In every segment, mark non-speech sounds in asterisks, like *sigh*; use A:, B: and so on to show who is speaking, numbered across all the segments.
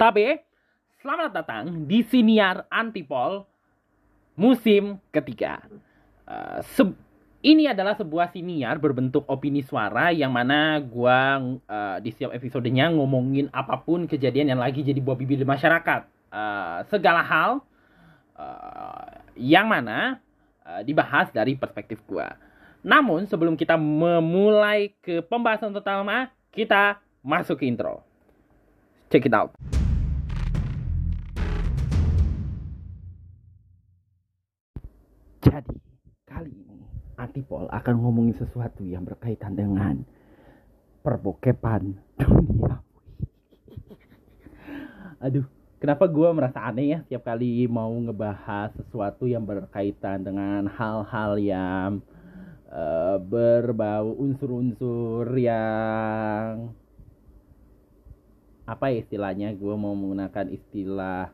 A: Tabe, selamat datang di Siniar Antipol musim ketiga. Uh, ini adalah sebuah siniar berbentuk opini suara yang mana gua uh, di setiap episodenya ngomongin apa pun kejadian yang lagi jadi buah bibir masyarakat. Uh, segala hal uh, yang mana uh, dibahas dari perspektif gua. Namun sebelum kita memulai ke pembahasan utama, kita masuk ke intro. Check it out. Jadi, kali ini Antipol akan ngomongin sesuatu yang berkaitan dengan perbokepan dunia. *laughs* Aduh, kenapa gue merasa aneh ya setiap kali mau ngebahas sesuatu yang berkaitan dengan hal-hal yang uh, berbau unsur-unsur yang apa ya istilahnya gue mau menggunakan istilah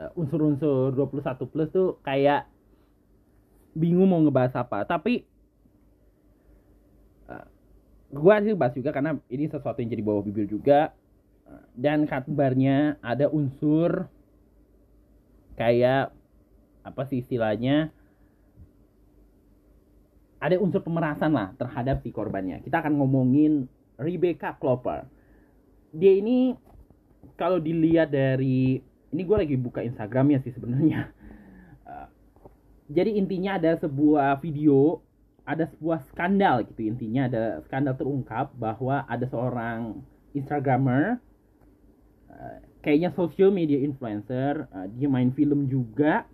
A: uh, unsur-unsur 21 plus tuh kayak bingung mau ngebahas apa. Tapi uh, gue sih bahas juga karena ini sesuatu yang jadi bawah bibir juga. Uh, dan kabarnya ada unsur kayak apa sih istilahnya? Ada unsur pemerasan lah terhadap si korbannya. Kita akan ngomongin Rebecca Clover dia ini kalau dilihat dari ini gue lagi buka Instagramnya sih sebenarnya jadi intinya ada sebuah video ada sebuah skandal gitu. Intinya ada skandal terungkap bahwa ada seorang instagramer uh, kayaknya social media influencer uh, dia main film juga.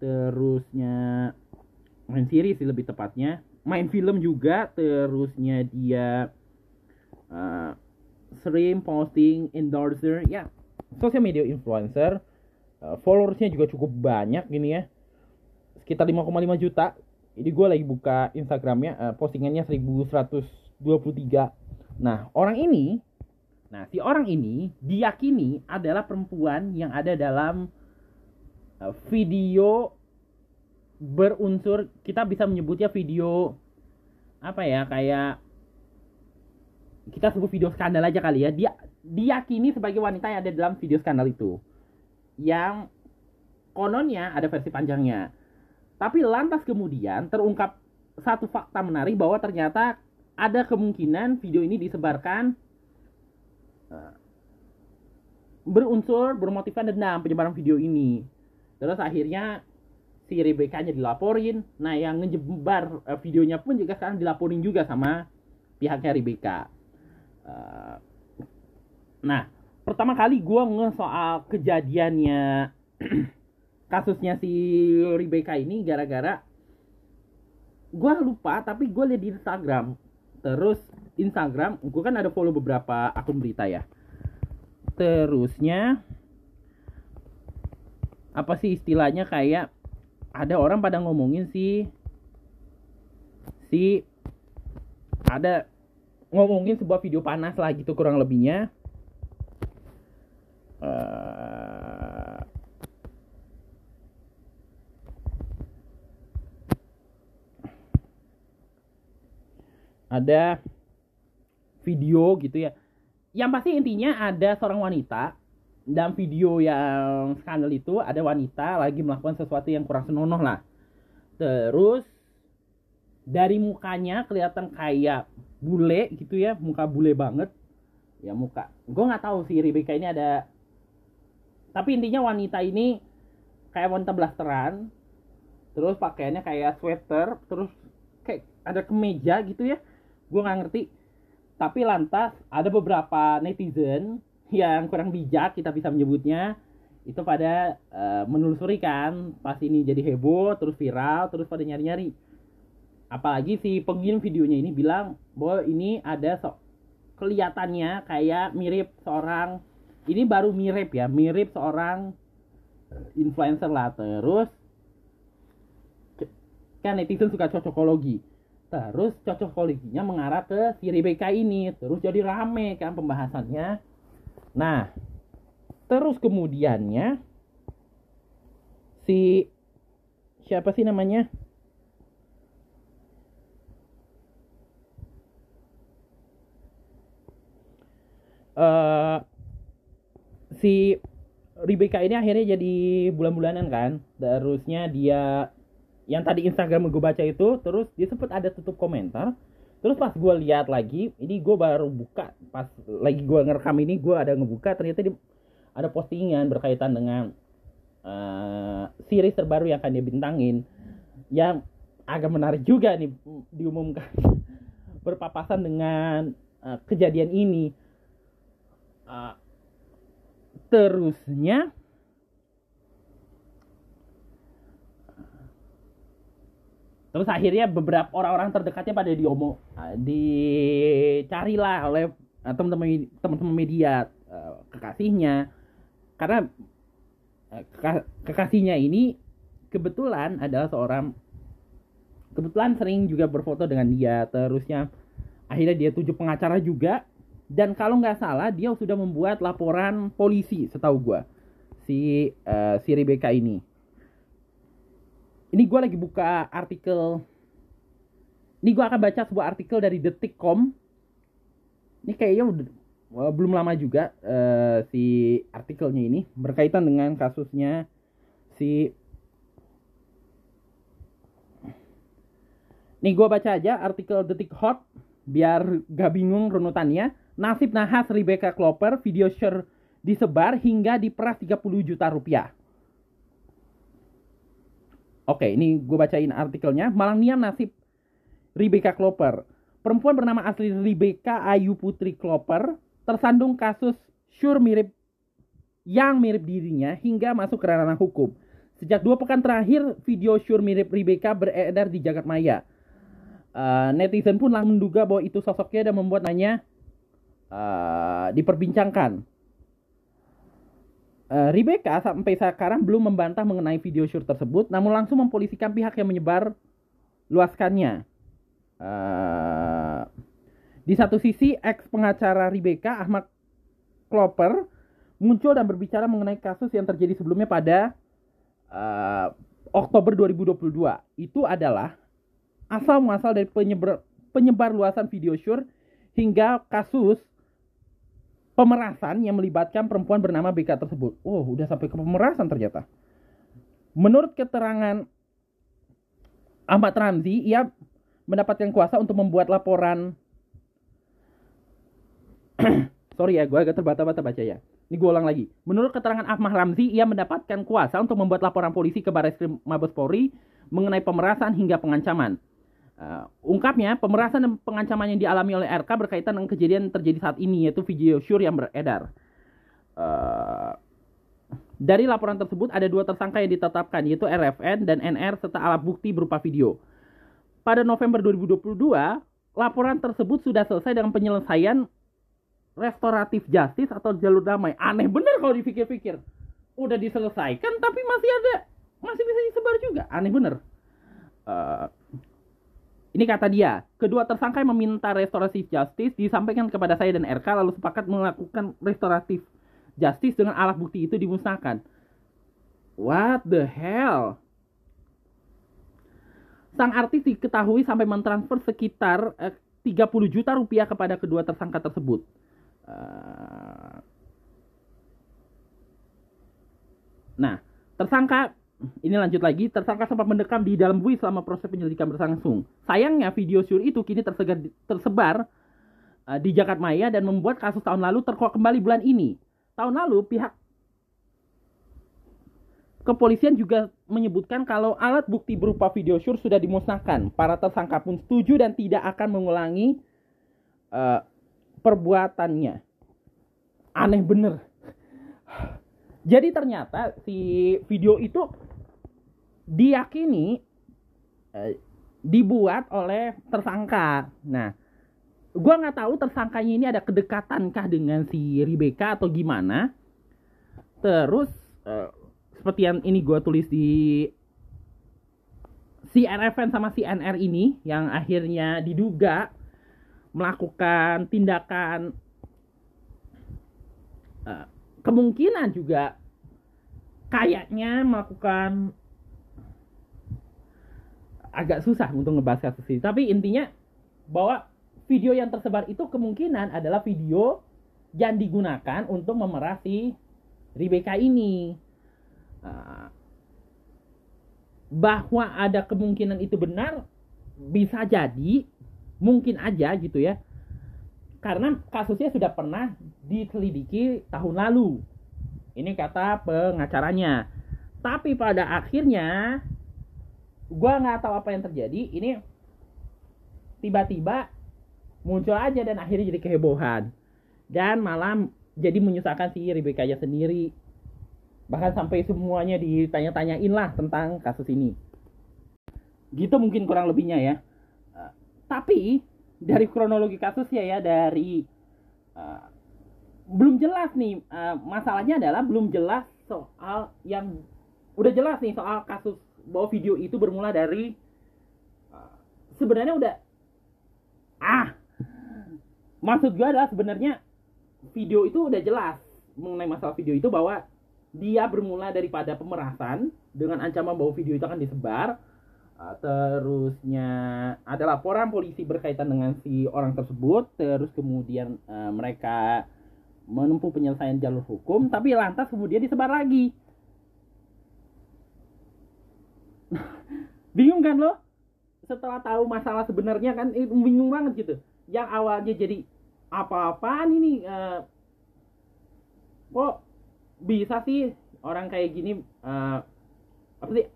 A: Terusnya main series sih lebih tepatnya. Main film juga terusnya dia uh, sering posting endorser. Ya social media influencer uh, followersnya juga cukup banyak gini ya sekitar 5,5 juta. Ini gue lagi buka Instagramnya uh, postingannya 1123 nah orang ini nah si orang ini diyakini adalah perempuan yang ada dalam uh, video berunsur kita bisa menyebutnya video apa ya kayak kita sebut video skandal aja kali ya. Dia diyakini sebagai wanita yang ada dalam video skandal itu. Yang kononnya ada versi panjangnya tapi lantas kemudian terungkap satu fakta menarik bahwa ternyata ada kemungkinan video ini disebarkan uh, berunsur bermotifkan dendam penyebaran video ini. Terus akhirnya si Rebecca-nya dilaporin. Nah yang ngejebar uh, videonya pun juga sekarang dilaporin juga sama pihaknya Rebecca. Uh, nah, pertama kali gue nge soal kejadiannya *clears throat* kasusnya si Rebecca ini gara-gara gue lupa tapi gue lihat di Instagram. Terus Instagram gue kan ada follow beberapa akun berita ya. Terusnya apa sih istilahnya kayak ada orang pada ngomongin si si ada ngomongin sebuah video panas lah gitu kurang lebihnya. Uh, ada video gitu ya. Yang pasti intinya ada seorang wanita dalam video yang skandal itu ada wanita lagi melakukan sesuatu yang kurang senonoh lah. Terus dari mukanya kelihatan kayak bule gitu ya muka bule banget. Ya muka. Gue nggak tahu sih Rebecca ini ada tapi intinya wanita ini kayak wanita blasteran terus pakaiannya kayak sweater terus kayak ada kemeja gitu ya gue nggak ngerti. Tapi lantas ada beberapa netizen yang kurang bijak kita bisa menyebutnya itu pada uh, menelusuri kan pas ini jadi heboh terus viral terus pada nyari-nyari. Apalagi si pengirim videonya ini bilang bahwa ini ada so kelihatannya kayak mirip seorang ini baru mirip ya mirip seorang influencer lah. Terus kan netizen suka cocokologi terus cocokologinya mengarah ke si Rebecca ini terus jadi rame kan pembahasannya. Nah terus kemudiannya si siapa sih namanya? Uh, si Rebecca ini akhirnya jadi bulan-bulanan kan. Terusnya dia yang tadi Instagram gue baca itu terus dia sempat ada tutup komentar. Terus pas gue lihat lagi ini gue baru buka. Pas lagi gue ngerekam ini gue ada ngebuka ternyata di, ada postingan berkaitan dengan uh, series terbaru yang akan dia bintangin. Yang agak menarik juga nih diumumkan. *laughs* Berpapasan dengan uh, kejadian ini. Uh, terusnya terus akhirnya beberapa orang-orang terdekatnya pada diomong dicarilah oleh eh, teman-teman teman-teman media uh, kekasihnya. Karena kekasihnya ini kebetulan adalah seorang kebetulan sering juga berfoto dengan dia. Terusnya akhirnya dia tujuh pengacara juga. Dan kalau nggak salah dia sudah membuat laporan polisi setahu gue si uh, si Rebecca ini ini gue lagi buka artikel ini gue akan baca sebuah artikel dari detik.com ini kayaknya udah belum lama juga uh, si artikelnya ini berkaitan dengan kasusnya si Nih gue baca aja artikel detik hot biar gak bingung runutannya. Nasib nahas Rebecca Klopper video share disebar hingga diperas 30 juta rupiah. Oke, ini gue bacain artikelnya. Malangnya nasib Rebecca Klopper. Perempuan bernama asli Rebecca Ayu Putri Klopper tersandung kasus sure mirip yang mirip dirinya hingga masuk ke ranah hukum. Sejak dua pekan terakhir, video sure mirip Rebecca beredar di jagat maya. Uh, netizen pun lah menduga bahwa itu sosoknya dan membuat nanya uh, diperbincangkan. Uh, Rebecca sampai sekarang belum membantah mengenai video shoot tersebut, namun langsung mempolisikan pihak yang menyebar luaskannya. Uh, di satu sisi, ex pengacara Rebecca, Ahmad Klopper, muncul dan berbicara mengenai kasus yang terjadi sebelumnya pada uh, Oktober 2022. Itu adalah asal muasal dari penyebar, penyebar luasan video shoot hingga kasus pemerasan yang melibatkan perempuan bernama BK tersebut. Oh, udah sampai ke pemerasan ternyata. Menurut keterangan Ahmad Ramzi, ia mendapatkan kuasa untuk membuat laporan. *clears throat* Sorry ya, gue agak terbata-bata baca ya. Ini gue ulang lagi. Menurut keterangan Ahmad Ramzi, ia mendapatkan kuasa untuk membuat laporan polisi ke Baris Krim Mabes Polri mengenai pemerasan hingga pengancaman. Uh, ungkapnya, pemerasan dan pengancaman yang dialami oleh RK berkaitan dengan kejadian yang terjadi saat ini, yaitu video syur yang beredar. Uh, dari laporan tersebut, ada dua tersangka yang ditetapkan, yaitu RFN dan NR, serta alat bukti berupa video. Pada November 2022, laporan tersebut sudah selesai dengan penyelesaian restoratif justice atau jalur damai. Aneh bener kalau dipikir-pikir. Udah diselesaikan, tapi masih ada, masih bisa disebar juga. Aneh bener. Uh, ini kata dia, kedua tersangka yang meminta restoratif justice disampaikan kepada saya dan RK lalu sepakat melakukan restoratif justice dengan alat bukti itu dimusnahkan. What the hell? Sang artis diketahui sampai mentransfer sekitar eh, 30 juta rupiah kepada kedua tersangka tersebut. Uh... Nah, tersangka ini lanjut lagi, tersangka sempat mendekam di dalam bui selama proses penyelidikan berlangsung. Sayangnya video syur itu kini tersegar, tersebar uh, di Jakarta Maya dan membuat kasus tahun lalu terkuak kembali bulan ini. Tahun lalu pihak kepolisian juga menyebutkan kalau alat bukti berupa video syur sudah dimusnahkan. Para tersangka pun setuju dan tidak akan mengulangi uh, perbuatannya. Aneh bener. *sighs* Jadi ternyata si video itu diyakini eh, dibuat oleh tersangka. Nah, gue nggak tahu tersangkanya ini ada kedekatankah dengan si Rebecca atau gimana. Terus eh, seperti yang ini gue tulis di si RFN sama si NR ini yang akhirnya diduga melakukan tindakan uh, kemungkinan juga kayaknya melakukan agak susah untuk ngebahas kasus ini. Tapi intinya bahwa video yang tersebar itu kemungkinan adalah video yang digunakan untuk memerasi Rebecca ini. Uh, bahwa ada kemungkinan itu benar bisa jadi mungkin aja gitu ya. Karena kasusnya sudah pernah diselidiki tahun lalu. Ini kata pengacaranya. Tapi pada akhirnya gue nggak tahu apa yang terjadi ini tiba-tiba muncul aja dan akhirnya jadi kehebohan. Dan malam jadi menyusahkan si Rebecca sendiri. Bahkan sampai semuanya ditanya-tanyain lah tentang kasus ini. Gitu mungkin kurang lebihnya ya. Uh, tapi dari kronologi kasusnya ya dari uh, belum jelas nih uh, masalahnya adalah belum jelas soal yang udah jelas nih soal kasus bahwa video itu bermula dari sebenarnya udah ah maksud gue adalah sebenarnya video itu udah jelas mengenai masalah video itu bahwa dia bermula daripada pemerasan dengan ancaman bahwa video itu akan disebar uh, terusnya ada laporan polisi berkaitan dengan si orang tersebut terus kemudian uh, mereka menempuh penyelesaian jalur hukum tapi lantas kemudian disebar lagi bingung kan lo? Setelah tahu masalah sebenarnya kan itu bingung banget gitu. Yang awalnya jadi apa-apaan ini uh, kok bisa sih orang kayak gini uh, apa sih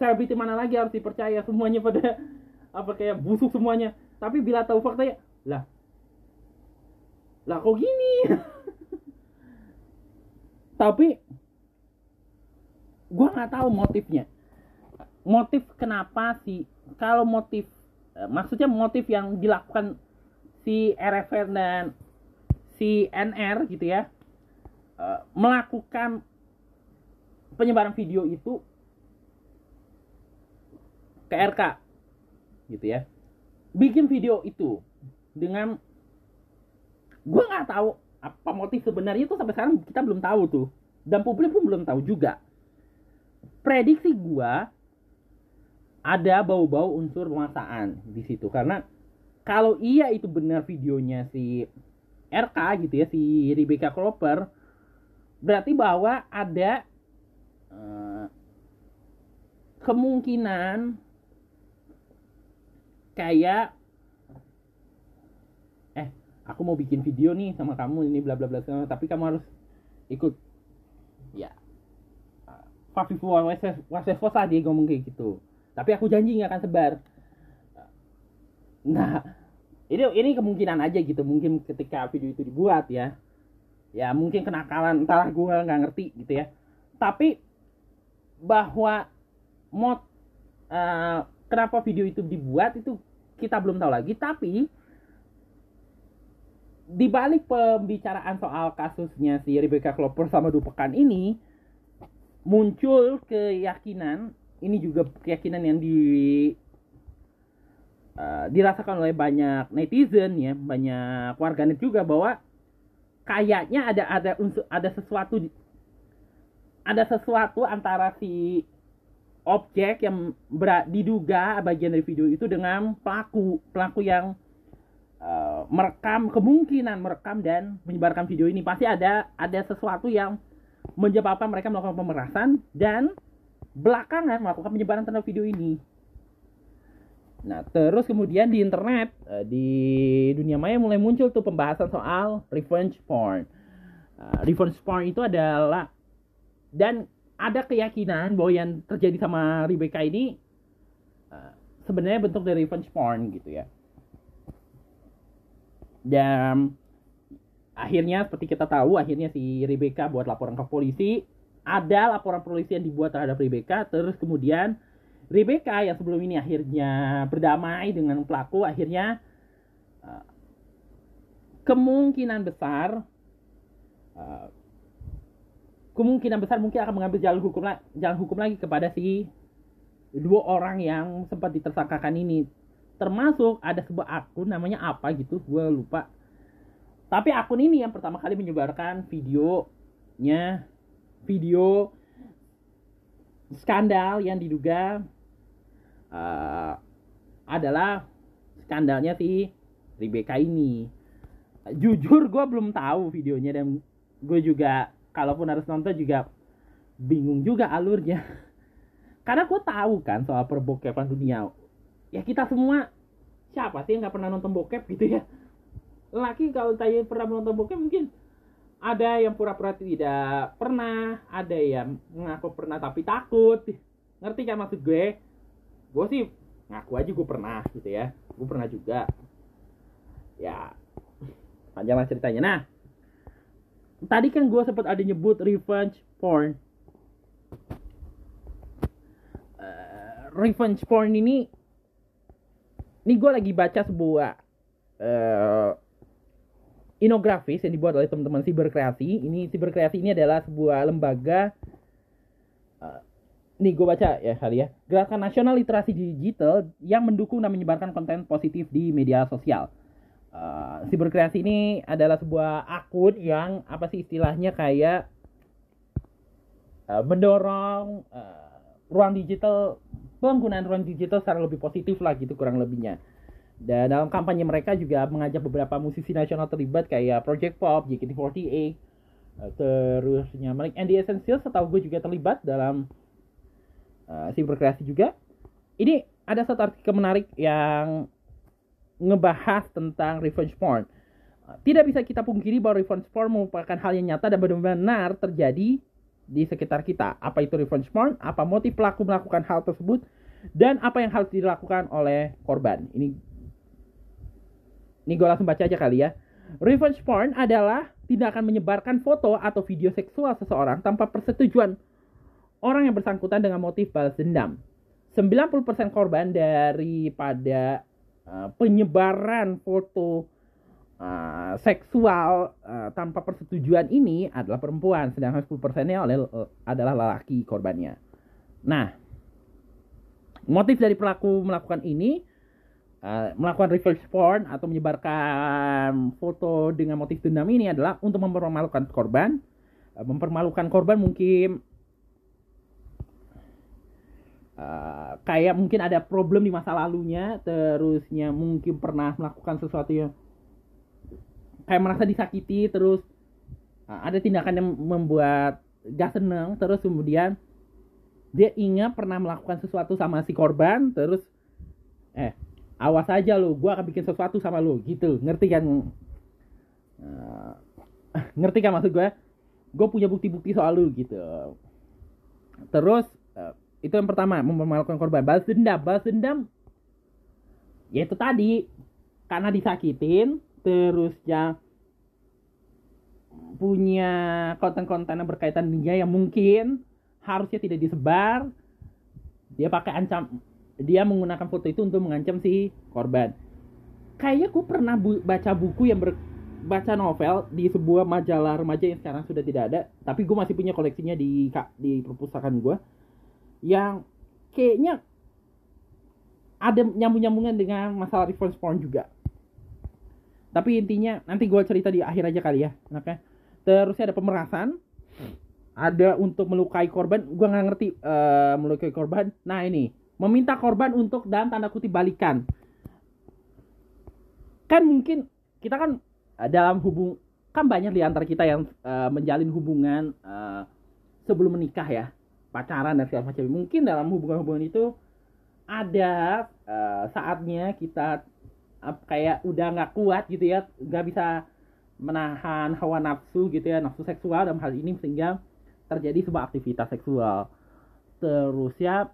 A: selebriti mana lagi harus dipercaya semuanya pada *laughs* apa kayak busuk semuanya. Tapi bila tahu faktanya lah lah kok gini? *laughs* Tapi gua nggak tahu motifnya motif kenapa sih kalau motif eh, maksudnya motif yang dilakukan si RFR dan si NR gitu ya Eh, melakukan penyebaran video itu ke RK gitu ya. Bikin video itu dengan gue nggak tahu apa motif sebenarnya itu sampai sekarang kita belum tahu tuh. Dan publik pun belum tahu juga. Prediksi gue ada bau-bau unsur pemaksaan di situ karena kalau iya itu benar videonya si RK gitu ya si Rebecca Clover berarti bahwa ada uh, kemungkinan kayak eh aku mau bikin video nih sama kamu ini bla bla bla tapi kamu harus ikut ya Fafifu Wasefos lah dia ngomong kayak gitu tapi aku janji nggak akan sebar. Nah ini ini kemungkinan aja gitu. Mungkin ketika video itu dibuat ya. Ya mungkin kenakalan entahlah gue nggak ngerti gitu ya. Tapi bahwa mod uh, kenapa video itu dibuat itu kita belum tahu lagi. Tapi di balik pembicaraan soal kasusnya si Rebecca Klopper sama Dupekan ini muncul keyakinan ini juga keyakinan yang di uh, dirasakan oleh banyak netizen ya banyak warganet juga bahwa kayaknya ada ada unsur ada sesuatu ada sesuatu antara si objek yang ber, diduga bagian dari video itu dengan pelaku pelaku yang uh, merekam kemungkinan merekam dan menyebarkan video ini. Pasti ada ada sesuatu yang menyebabkan mereka melakukan pemerasan dan belakangan melakukan penyebaran terhadap video ini Nah, terus kemudian di internet, eh, di dunia maya mulai muncul tuh pembahasan soal revenge porn. Uh, revenge porn itu adalah dan ada keyakinan bahwa yang terjadi sama Rebecca ini uh, sebenarnya bentuk dari revenge porn gitu ya. Dan akhirnya seperti kita tahu, akhirnya si Rebecca buat laporan ke polisi. Ada laporan polisi yang dibuat terhadap Rebecca, terus kemudian Rebecca yang sebelum ini akhirnya berdamai dengan pelaku akhirnya uh, kemungkinan besar uh, kemungkinan besar mungkin akan mengambil jalan hukum jalan hukum lagi kepada si dua orang yang sempat ditersangkakan ini. Termasuk ada sebuah akun namanya apa gitu gue lupa. Tapi akun ini yang pertama kali menyebarkan videonya video skandal yang diduga uh, adalah skandalnya si Rebecca ini. Jujur gue belum tahu videonya dan gue juga kalaupun harus nonton juga bingung juga alurnya. *laughs* Karena gue tahu kan soal perbokepan dunia. Ya kita semua siapa sih yang nggak pernah nonton bokep gitu ya? Laki kalau tanya pernah nonton bokep mungkin ada yang pura-pura tidak pernah ada yang ngaku pernah tapi takut. Ngerti kan maksud gue? Gue sih ngaku aja gue pernah gitu ya. Gue pernah juga. Ya panjang lah ceritanya. Nah tadi kan gue sempat ada nyebut revenge porn. Uh, revenge porn ini ini gue lagi baca sebuah uh, inografis yang dibuat oleh teman-teman siberkreasi. Ini siberkreasi ini adalah sebuah lembaga uh, nih gue baca ya kali ya. Gerakan nasional literasi digital yang mendukung dan menyebarkan konten positif di media sosial. Uh, siberkreasi ini adalah sebuah akun yang apa sih istilahnya kayak uh, mendorong uh, ruang digital penggunaan ruang digital secara lebih positif lah gitu kurang lebihnya dan dalam kampanye mereka juga mengajak beberapa musisi nasional terlibat kayak Project Pop, JKT48, terusnya Malik Andy Essential setahu gue juga terlibat dalam uh, si berkreasi juga. Ini ada satu artikel menarik yang ngebahas tentang revenge porn. Uh, tidak bisa kita pungkiri bahwa revenge porn merupakan hal yang nyata dan benar-benar terjadi di sekitar kita. Apa itu revenge porn? Apa motif pelaku melakukan hal tersebut? Dan apa yang harus dilakukan oleh korban? Ini ini gue langsung baca aja kali ya. Revenge porn adalah tindakan menyebarkan foto atau video seksual seseorang tanpa persetujuan orang yang bersangkutan dengan motif balas dendam. 90% korban daripada uh, penyebaran foto uh, seksual uh, tanpa persetujuan ini adalah perempuan, sedangkan 10%-nya oleh uh, adalah lelaki korbannya. Nah, motif dari pelaku melakukan ini uh, melakukan revenge porn atau menyebarkan foto dengan motif dendam ini adalah untuk mempermalukan korban. Uh, mempermalukan korban mungkin Uh, kayak mungkin ada problem di masa lalunya terusnya mungkin pernah melakukan sesuatu yang kayak merasa disakiti terus uh, ada tindakan yang membuat gak seneng terus kemudian dia ingat pernah melakukan sesuatu sama si korban terus eh awas aja lo gue akan bikin sesuatu sama lo gitu. Ngerti kan? Uh, *laughs* ngerti kan maksud gue gue punya bukti-bukti soal lo gitu. Terus uh, itu yang pertama mempermalukan korban. Balas dendam balas dendam. Ya itu tadi karena disakitin terus ya punya konten-konten yang berkaitan dia yang mungkin harusnya tidak disebar dia pakai ancam dia menggunakan foto itu untuk mengancam si korban kayaknya aku pernah bu baca buku yang ber baca novel di sebuah majalah remaja yang sekarang sudah tidak ada tapi gue masih punya koleksinya di di perpustakaan gue yang kayaknya ada nyambung-nyambungan dengan masalah revenge porn juga. Tapi intinya nanti gue cerita di akhir aja kali ya, oke? Terusnya ada pemerasan, ada untuk melukai korban. Gue nggak ngerti uh, melukai korban. Nah ini meminta korban untuk dan tanda kutip balikan. Kan mungkin kita kan dalam hubung kan banyak di antara kita yang uh, menjalin hubungan uh, sebelum menikah ya. Pacaran dan segala macam. Mungkin dalam hubungan-hubungan itu ada uh, saatnya kita uh, kayak udah nggak kuat gitu ya. Nggak bisa menahan hawa nafsu gitu ya nafsu seksual dalam hal ini sehingga terjadi sebuah aktivitas seksual. Terus ya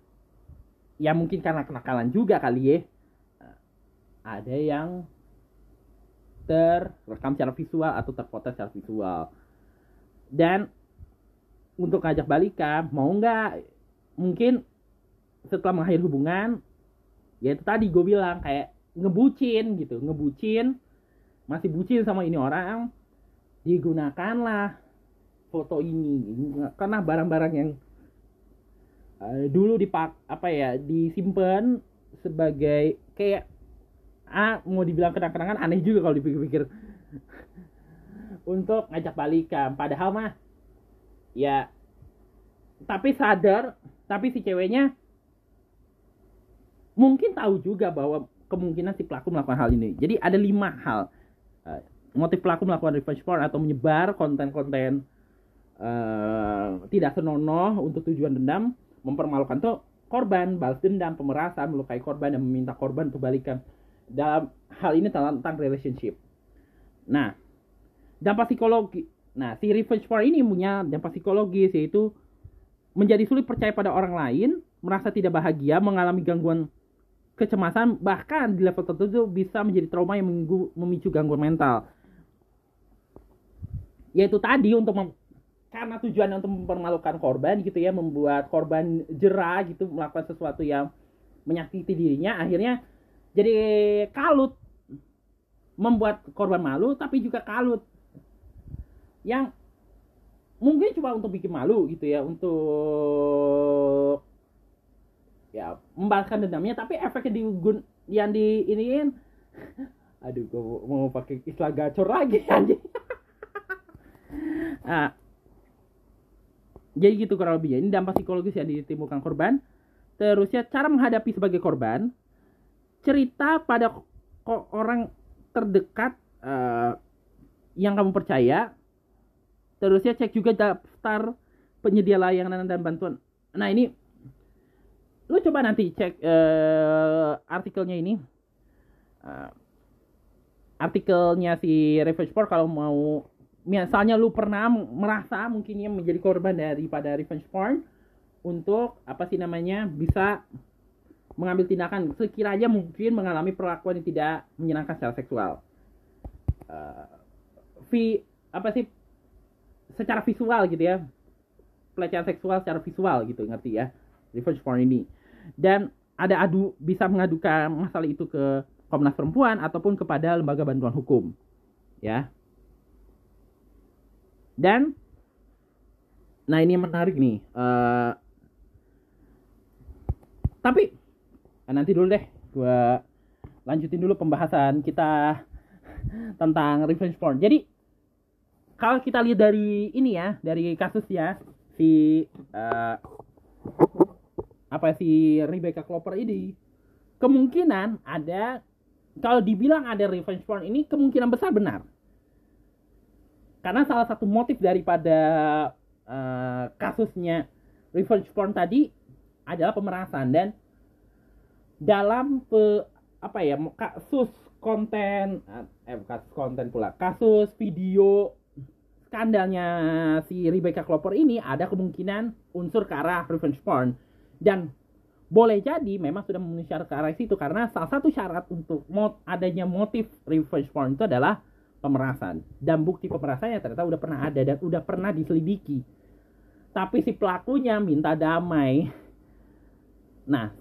A: ya mungkin karena kenakalan juga kali ya. Uh, ada yang terekam secara visual atau terpotret secara visual. Dan untuk ngajak balikan mau nggak? Mungkin setelah mengakhiri hubungan ya itu tadi gue bilang kayak ngebucin gitu ngebucin masih bucin sama ini orang digunakanlah foto ini. Karena barang-barang yang uh, dulu dipak apa ya disimpan sebagai kayak ah mau dibilang kenang-kenangan aneh juga kalau dipikir-pikir. *laughs* Untuk ngajak balikan padahal mah ya tapi sadar tapi si ceweknya mungkin tahu juga bahwa kemungkinan si pelaku melakukan hal ini. Jadi ada lima hal. Uh, motif pelaku melakukan revenge porn atau menyebar konten-konten uh, tidak senonoh untuk tujuan dendam mempermalukan tuh korban balas dendam pemerasan melukai korban dan meminta korban untuk balikan dalam hal ini tentang relationship. Nah dampak psikologi nah si revenge porn ini punya dampak psikologis yaitu menjadi sulit percaya pada orang lain merasa tidak bahagia mengalami gangguan kecemasan bahkan di level tertentu bisa menjadi trauma yang memicu gangguan mental. Yaitu tadi untuk karena tujuannya untuk mempermalukan korban gitu ya membuat korban jerah gitu melakukan sesuatu yang menyakiti dirinya akhirnya jadi kalut. Membuat korban malu tapi juga kalut. Yang mungkin cuma untuk bikin malu gitu ya untuk ya membalaskan dendamnya tapi efeknya di yang di iniin. *laughs* Aduh gue mau pakai istilah gacor lagi *laughs* anjing. Nah, *laughs* jadi gitu kurang lebih. Ya ini dampak psikologis yang ditimbulkan korban. Terusnya cara menghadapi sebagai korban cerita pada orang terdekat uh, yang kamu percaya. Terusnya cek juga daftar penyedia layanan dan bantuan. Nah ini lu coba nanti cek uh, artikelnya ini. Uh, artikelnya si Revenge Porn kalau mau misalnya lu pernah merasa mungkinnya menjadi korban daripada revenge porn untuk apa sih namanya bisa mengambil tindakan sekiranya mungkin mengalami perlakuan yang tidak menyenangkan secara seksual. Uh, vi, apa sih secara visual gitu ya pelecehan seksual secara visual gitu ngerti ya revenge porn ini dan ada adu bisa mengadukan masalah itu ke Komnas Perempuan ataupun kepada lembaga bantuan hukum. Ya. Dan nah ini menarik nih. Uh, tapi nanti dulu deh gua lanjutin dulu pembahasan kita *laughs* tentang revenge porn. Jadi kalau kita lihat dari ini ya, dari kasus ya si uh, apa si Rebecca Clover ini kemungkinan ada kalau dibilang ada revenge porn ini kemungkinan besar benar karena salah satu motif daripada uh, kasusnya revenge porn tadi adalah pemerasan dan dalam pe, apa ya kasus konten eh kasus konten pula kasus video skandalnya si Rebecca Clover ini ada kemungkinan unsur ke arah revenge porn. Dan boleh jadi memang sudah memenuhi syarat ke arah situ karena salah satu syarat untuk mod, adanya motif revenge porn itu adalah pemerasan. Dan bukti pemerasannya ternyata udah pernah ada dan udah pernah diselidiki. Tapi si pelakunya minta damai. Nah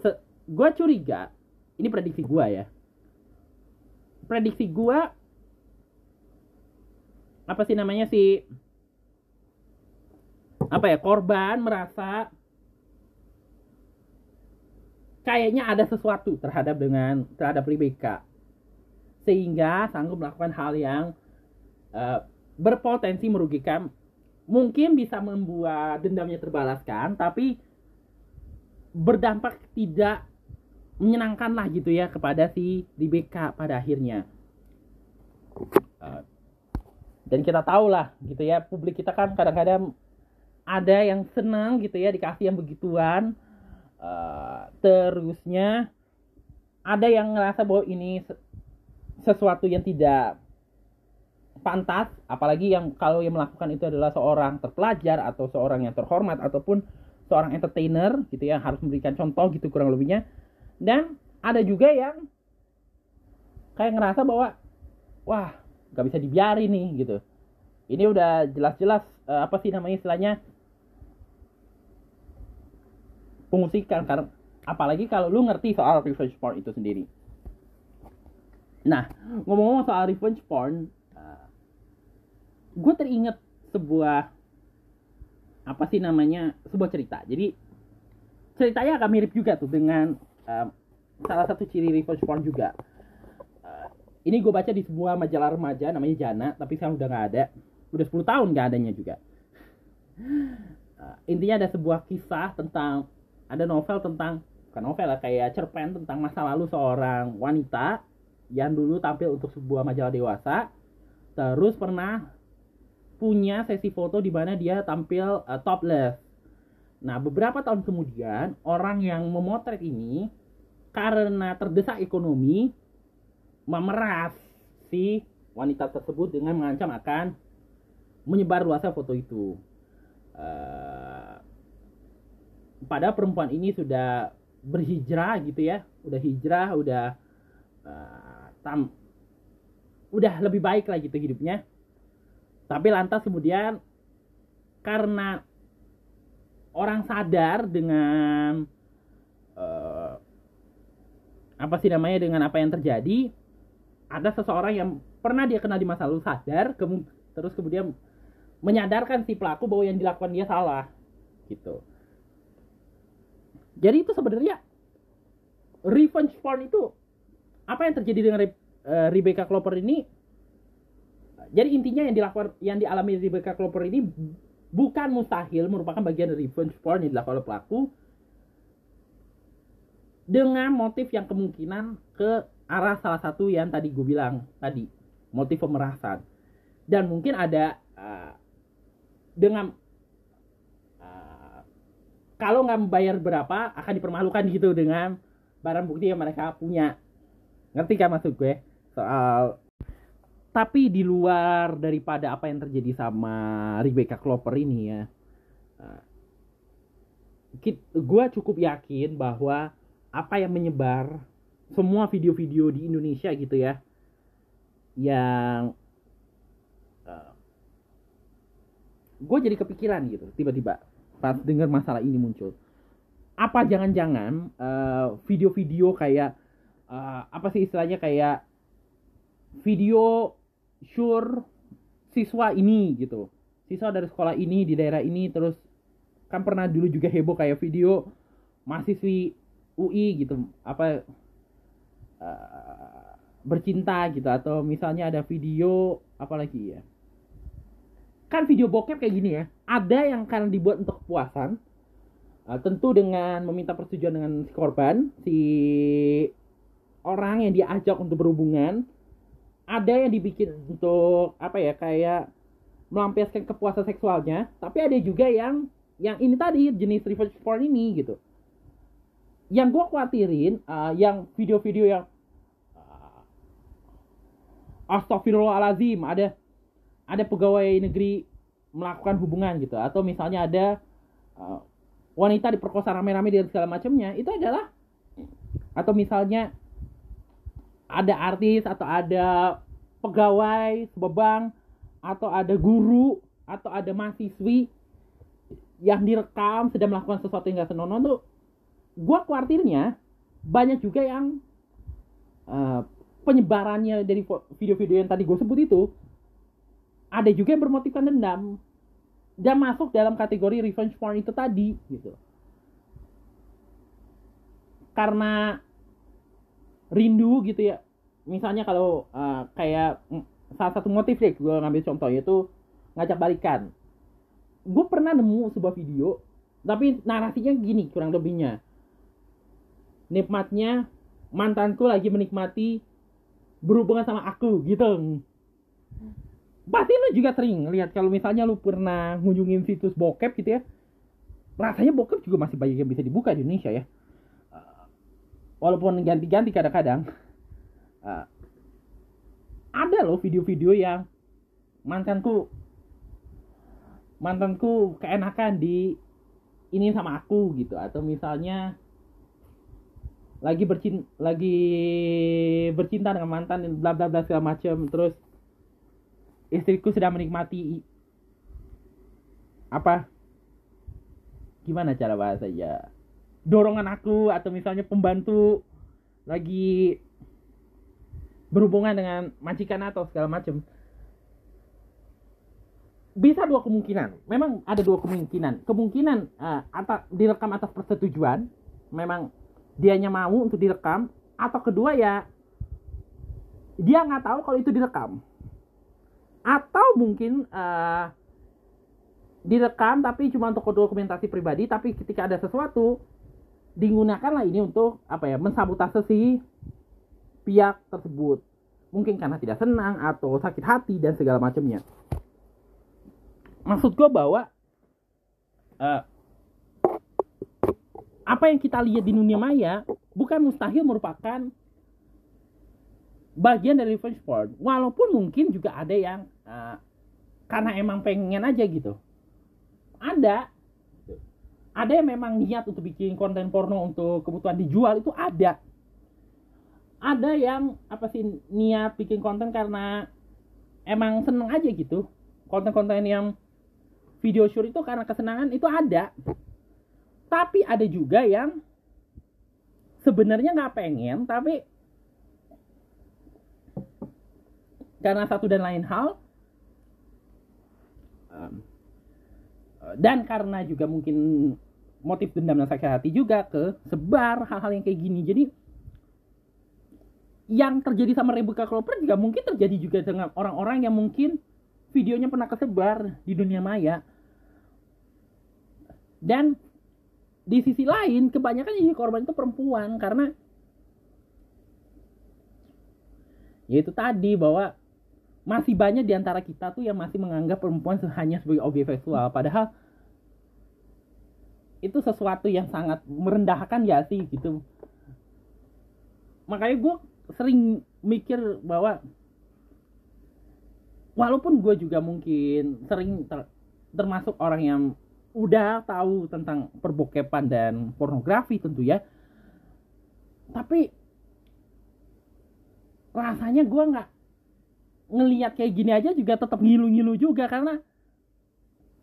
A: gue curiga ini prediksi gue ya. Prediksi gue apa sih namanya si apa ya korban merasa kayaknya ada sesuatu terhadap dengan terhadap Rebecca sehingga sanggup melakukan hal yang uh, berpotensi merugikan. Mungkin bisa membuat dendamnya terbalaskan tapi berdampak tidak menyenangkan lah gitu ya kepada si Rebecca pada akhirnya. Uh, dan kita tahu lah gitu ya publik kita kan kadang-kadang ada yang senang gitu ya dikasih yang begituan. Eh, terusnya ada yang ngerasa bahwa ini sesuatu yang tidak pantas apalagi yang kalau yang melakukan itu adalah seorang terpelajar atau seorang yang terhormat ataupun seorang entertainer gitu ya harus memberikan contoh gitu kurang lebihnya. Dan ada juga yang kayak ngerasa bahwa wah nggak bisa dibiarin nih gitu. Ini udah jelas-jelas uh, apa sih namanya istilahnya? Fungsikan karena apalagi kalau lu ngerti soal revenge porn itu sendiri. Nah, ngomong-ngomong soal revenge porn, uh, gue teringat sebuah apa sih namanya sebuah cerita. Jadi ceritanya agak mirip juga tuh dengan uh, salah satu ciri revenge porn juga. Uh, ini gue baca di sebuah majalah remaja namanya Jana, tapi sekarang udah nggak ada. Udah 10 tahun nggak adanya juga. Uh, intinya ada sebuah kisah tentang ada novel tentang bukan novel lah kayak cerpen tentang masa lalu seorang wanita yang dulu tampil untuk sebuah majalah dewasa terus pernah punya sesi foto di mana dia tampil uh, topless. Nah, beberapa tahun kemudian orang yang memotret ini karena terdesak ekonomi memeras si wanita tersebut dengan mengancam akan menyebar luasnya foto itu. Uh, pada perempuan ini sudah berhijrah gitu ya, udah hijrah, udah uh, udah lebih baik lah gitu hidupnya. Tapi lantas kemudian karena orang sadar dengan uh, apa sih namanya dengan apa yang terjadi, ada seseorang yang pernah dia kenal di masa lalu sadar, ke, terus kemudian menyadarkan si pelaku bahwa yang dilakukan dia salah, gitu. Jadi itu sebenarnya revenge porn itu apa yang terjadi dengan uh, Rebecca Clover ini? Jadi intinya yang dilakukan yang dialami Rebecca Clover ini bukan mustahil merupakan bagian dari revenge porn yang dilakukan oleh pelaku dengan motif yang kemungkinan ke arah salah satu yang tadi gue bilang tadi motif pemerasan dan mungkin ada uh, dengan uh, kalau nggak membayar berapa akan dipermalukan gitu dengan barang bukti yang mereka punya ngerti kan maksud gue? Soal tapi di luar daripada apa yang terjadi sama Rebecca Clover ini ya uh, gue cukup yakin bahwa apa yang menyebar semua video-video di Indonesia gitu ya yang uh, eh, gue jadi kepikiran gitu tiba-tiba pas dengar masalah ini muncul. Apa jangan-jangan uh, video-video kayak uh, apa sih istilahnya kayak video sure siswa ini gitu. Siswa dari sekolah ini di daerah ini terus kan pernah dulu juga heboh kayak video mahasiswi UI gitu apa uh, bercinta gitu atau misalnya ada video apalagi ya? Kan video bokep kayak gini ya ada yang karena dibuat untuk kepuasan uh, tentu dengan meminta persetujuan dengan si korban si orang yang diajak untuk berhubungan ada yang dibikin untuk apa ya kayak melampiaskan kepuasan seksualnya tapi ada juga yang yang ini tadi jenis revenge porn ini gitu. Yang gue khawatirin uh, yang video-video yang uh, Astagfirullahalazim ada ada pegawai negeri melakukan hubungan gitu. Atau misalnya ada uh, wanita diperkosa rame-rame dan segala macamnya itu adalah atau misalnya ada artis atau ada pegawai sebuah bank atau ada guru atau ada mahasiswi yang direkam sedang melakukan sesuatu yang gak senonoh tuh gue khawatirnya banyak juga yang uh, penyebarannya dari video-video yang tadi gue sebut itu ada juga yang bermotifkan dendam dan masuk dalam kategori revenge porn itu tadi gitu. Karena rindu gitu ya misalnya kalau uh, kayak salah satu motif deh gue ngambil contoh yaitu ngajak balikan. Gue pernah nemu sebuah video tapi narasinya gini kurang lebihnya. Nikmatnya mantanku lagi menikmati berhubungan sama aku gitu. Pasti lu juga sering lihat kalau misalnya lu pernah ngunjungin situs bokep gitu ya rasanya bokep juga masih banyak yang bisa dibuka di Indonesia ya. Walaupun ganti-ganti kadang-kadang uh, ada loh video-video yang mantanku mantanku keenakan di ini sama aku gitu. Atau misalnya lagi bercinta lagi bercinta dengan mantan bla bla bla segala macam. Terus istriku sedang menikmati apa? Gimana cara bahasa ya dorongan aku atau misalnya pembantu lagi berhubungan dengan majikan atau segala macam bisa dua kemungkinan. Memang ada dua kemungkinan. Kemungkinan uh, atas direkam atas persetujuan memang dianya mau untuk direkam atau kedua ya dia nggak tahu kalau itu direkam. Atau mungkin uh, direkam tapi cuma untuk dokumentasi pribadi tapi ketika ada sesuatu digunakanlah ini untuk apa ya mensabotase si pihak tersebut. Mungkin karena tidak senang atau sakit hati dan segala macamnya. Maksud gue bahwa uh, apa yang kita lihat di dunia maya bukan mustahil merupakan bagian dari revenge porn. Walaupun mungkin juga ada yang uh, karena emang pengen aja gitu. Ada. Ada yang memang niat untuk bikin konten porno untuk kebutuhan dijual itu ada ada yang apa sih niat bikin konten karena emang seneng aja gitu. Konten-konten yang video shoot itu karena kesenangan itu ada. Tapi ada juga yang sebenarnya nggak pengen tapi karena satu dan lain hal dan karena juga mungkin motif dendam dan sakit hati juga ke sebar hal-hal yang kayak gini. Jadi yang terjadi sama Rebecca Clover juga mungkin terjadi juga dengan orang-orang yang mungkin videonya pernah kesebar di dunia maya. Dan di sisi lain kebanyakan jadi korban itu perempuan karena yaitu tadi bahwa masih banyak di antara kita tuh yang masih menganggap perempuan hanya sebagai objek seksual padahal itu sesuatu yang sangat merendahkan ya sih gitu? Makanya gue sering mikir bahwa walaupun gue juga mungkin sering ter, termasuk orang yang udah tahu tentang perbokepan dan pornografi tentu ya tapi rasanya gue nggak ngelihat kayak gini aja juga tetap ngilu-ngilu juga karena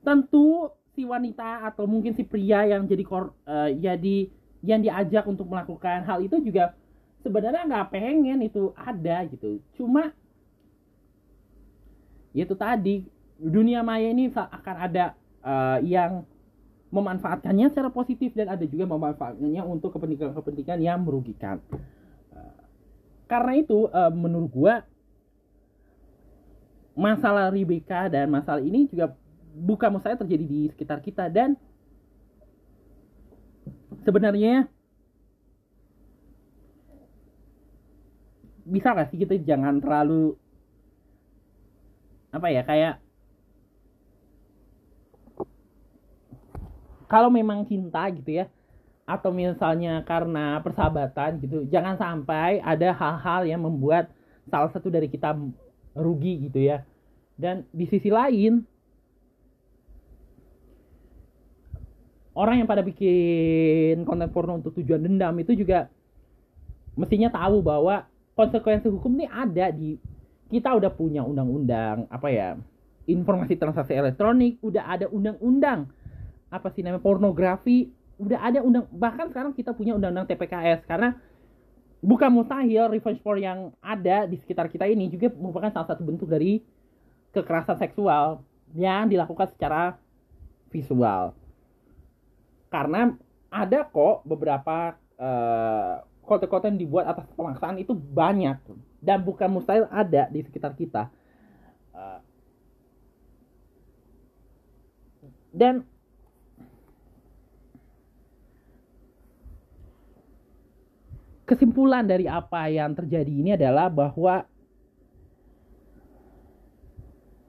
A: tentu si wanita atau mungkin si pria yang jadi kor uh, jadi yang diajak untuk melakukan hal itu juga sebenarnya nggak pengen itu ada gitu cuma ya itu tadi dunia maya ini akan ada uh, yang memanfaatkannya secara positif dan ada juga memanfaatkannya untuk kepentingan-kepentingan yang merugikan. Uh, karena itu uh, menurut gua masalah Rebecca dan masalah ini juga bukan saya terjadi di sekitar kita dan sebenarnya bisa gak sih kita jangan terlalu apa ya kayak kalau memang cinta gitu ya atau misalnya karena persahabatan gitu jangan sampai ada hal-hal yang membuat salah satu dari kita rugi gitu ya. Dan di sisi lain orang yang pada bikin konten porno untuk tujuan dendam itu juga mestinya tahu bahwa konsekuensi hukum ini ada di kita udah punya undang-undang apa ya informasi transaksi elektronik udah ada undang-undang apa sih namanya pornografi udah ada undang bahkan sekarang kita punya undang-undang TPKS karena bukan mustahil revenge porn yang ada di sekitar kita ini juga merupakan salah satu bentuk dari kekerasan seksual yang dilakukan secara visual. Karena ada kok beberapa uh, konten-konten dibuat atas pemaksaan itu banyak. Dan bukan mustahil ada di sekitar kita. Uh, dan kesimpulan dari apa yang terjadi ini adalah bahwa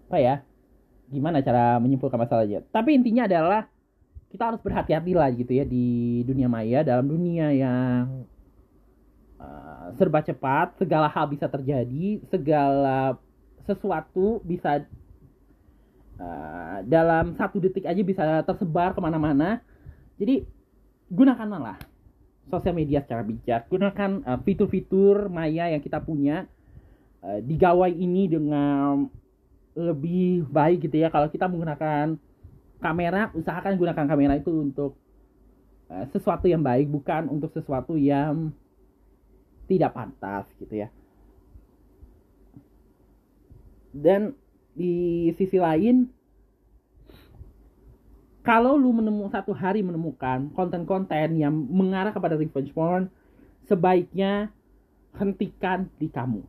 A: apa ya? Gimana cara menyimpulkan masalahnya? Tapi intinya adalah kita harus berhati-hati lah gitu ya di dunia maya dalam dunia yang uh, serba cepat segala hal bisa terjadi segala sesuatu bisa uh, dalam satu detik aja bisa tersebar ke mana-mana. Jadi gunakanlah lah sosial media secara bijak. Gunakan uh, fitur-fitur maya yang kita punya uh, di gawai ini dengan lebih baik gitu ya. Kalau kita menggunakan kamera usahakan gunakan kamera itu untuk uh, sesuatu yang baik bukan untuk sesuatu yang tidak pantas gitu ya dan di sisi lain kalau lu menemu satu hari menemukan konten-konten yang mengarah kepada revenge porn, sebaiknya hentikan di kamu.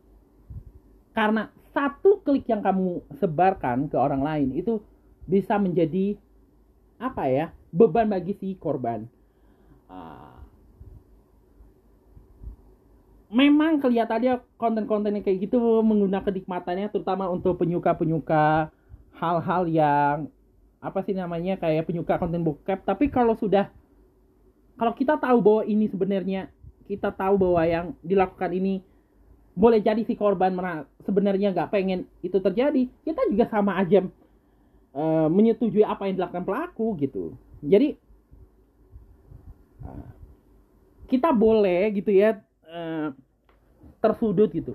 A: Karena satu klik yang kamu sebarkan ke orang lain itu bisa menjadi apa ya beban bagi si korban. Uh, memang kelihatannya konten-konten yang kayak gitu menggunakan kenikmatannya terutama untuk penyuka-penyuka hal-hal yang apa sih namanya kayak penyuka konten bokep. Tapi kalau sudah kalau kita tahu bahwa ini sebenarnya kita tahu bahwa yang dilakukan ini boleh jadi si korban sebenarnya nggak pengen itu terjadi kita juga sama aja uh, menyetujui apa yang dilakukan pelaku gitu. Jadi uh, kita boleh gitu ya uh, tersudut gitu.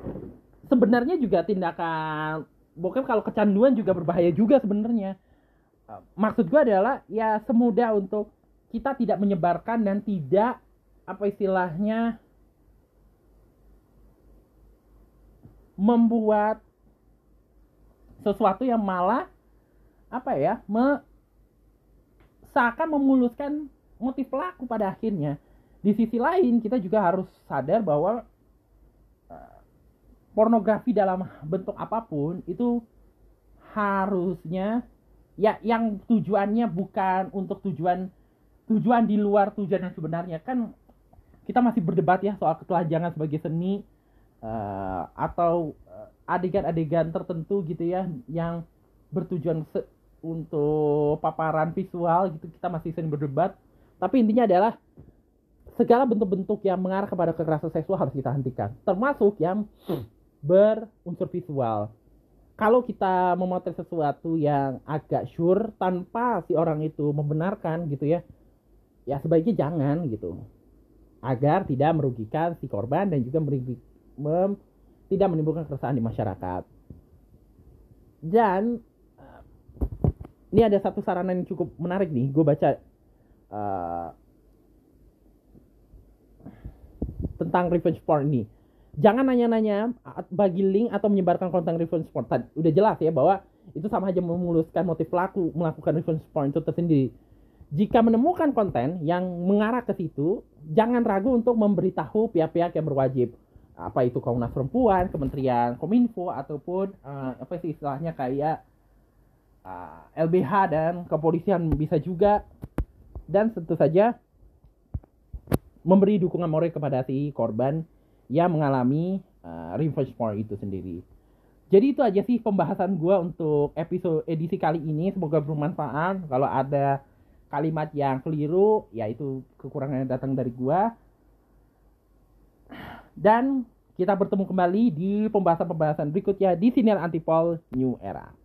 A: Sebenarnya juga tindakan bokep kalau kecanduan juga berbahaya juga sebenarnya. Maksud gue adalah ya semudah untuk kita tidak menyebarkan dan tidak apa istilahnya membuat sesuatu yang malah apa ya me, seakan memuluskan motif pelaku pada akhirnya di sisi lain kita juga harus sadar bahwa uh, pornografi dalam bentuk apa pun itu harusnya ya yang tujuannya bukan untuk tujuan tujuan di luar tujuan yang sebenarnya. Kan kita masih berdebat ya soal ketelanjangan sebagai seni uh, atau eh, adegan-adegan tertentu gitu ya yang bertujuan untuk paparan visual gitu. Kita masih sering berdebat. Tapi intinya adalah segala bentuk-bentuk yang mengarah kepada kekerasan seksual harus kita hentikan. Termasuk yang berunsur visual. Kalau kita memotret sesuatu yang agak sure tanpa si orang itu membenarkan gitu ya ya sebaiknya jangan gitu. Agar tidak merugikan si korban dan juga mem, tidak menimbulkan keresahan di masyarakat. Dan uh, ini ada satu saranan yang cukup menarik nih gue baca uh, tentang revenge porn ini jangan nanya-nanya bagi link atau menyebarkan konten revenge porn. Tadi udah jelas ya bahwa itu sama aja memuluskan motif pelaku melakukan revenge porn itu tersendiri. Jika menemukan konten yang mengarah ke situ, jangan ragu untuk memberitahu pihak-pihak yang berwajib. Apa itu Komnas Perempuan, Kementerian Kominfo ataupun uh, apa sih istilahnya kayak uh, eh, LBH dan kepolisian bisa juga dan tentu saja memberi dukungan moral kepada si korban yang mengalami uh, revenge porn itu sendiri. Jadi itu aja sih pembahasan gue untuk episode edisi kali ini. Semoga bermanfaat. Kalau ada kalimat yang keliru, ya itu kekurangan yang datang dari gue. Dan kita bertemu kembali di pembahasan-pembahasan berikutnya di Sinyal Antipol New Era.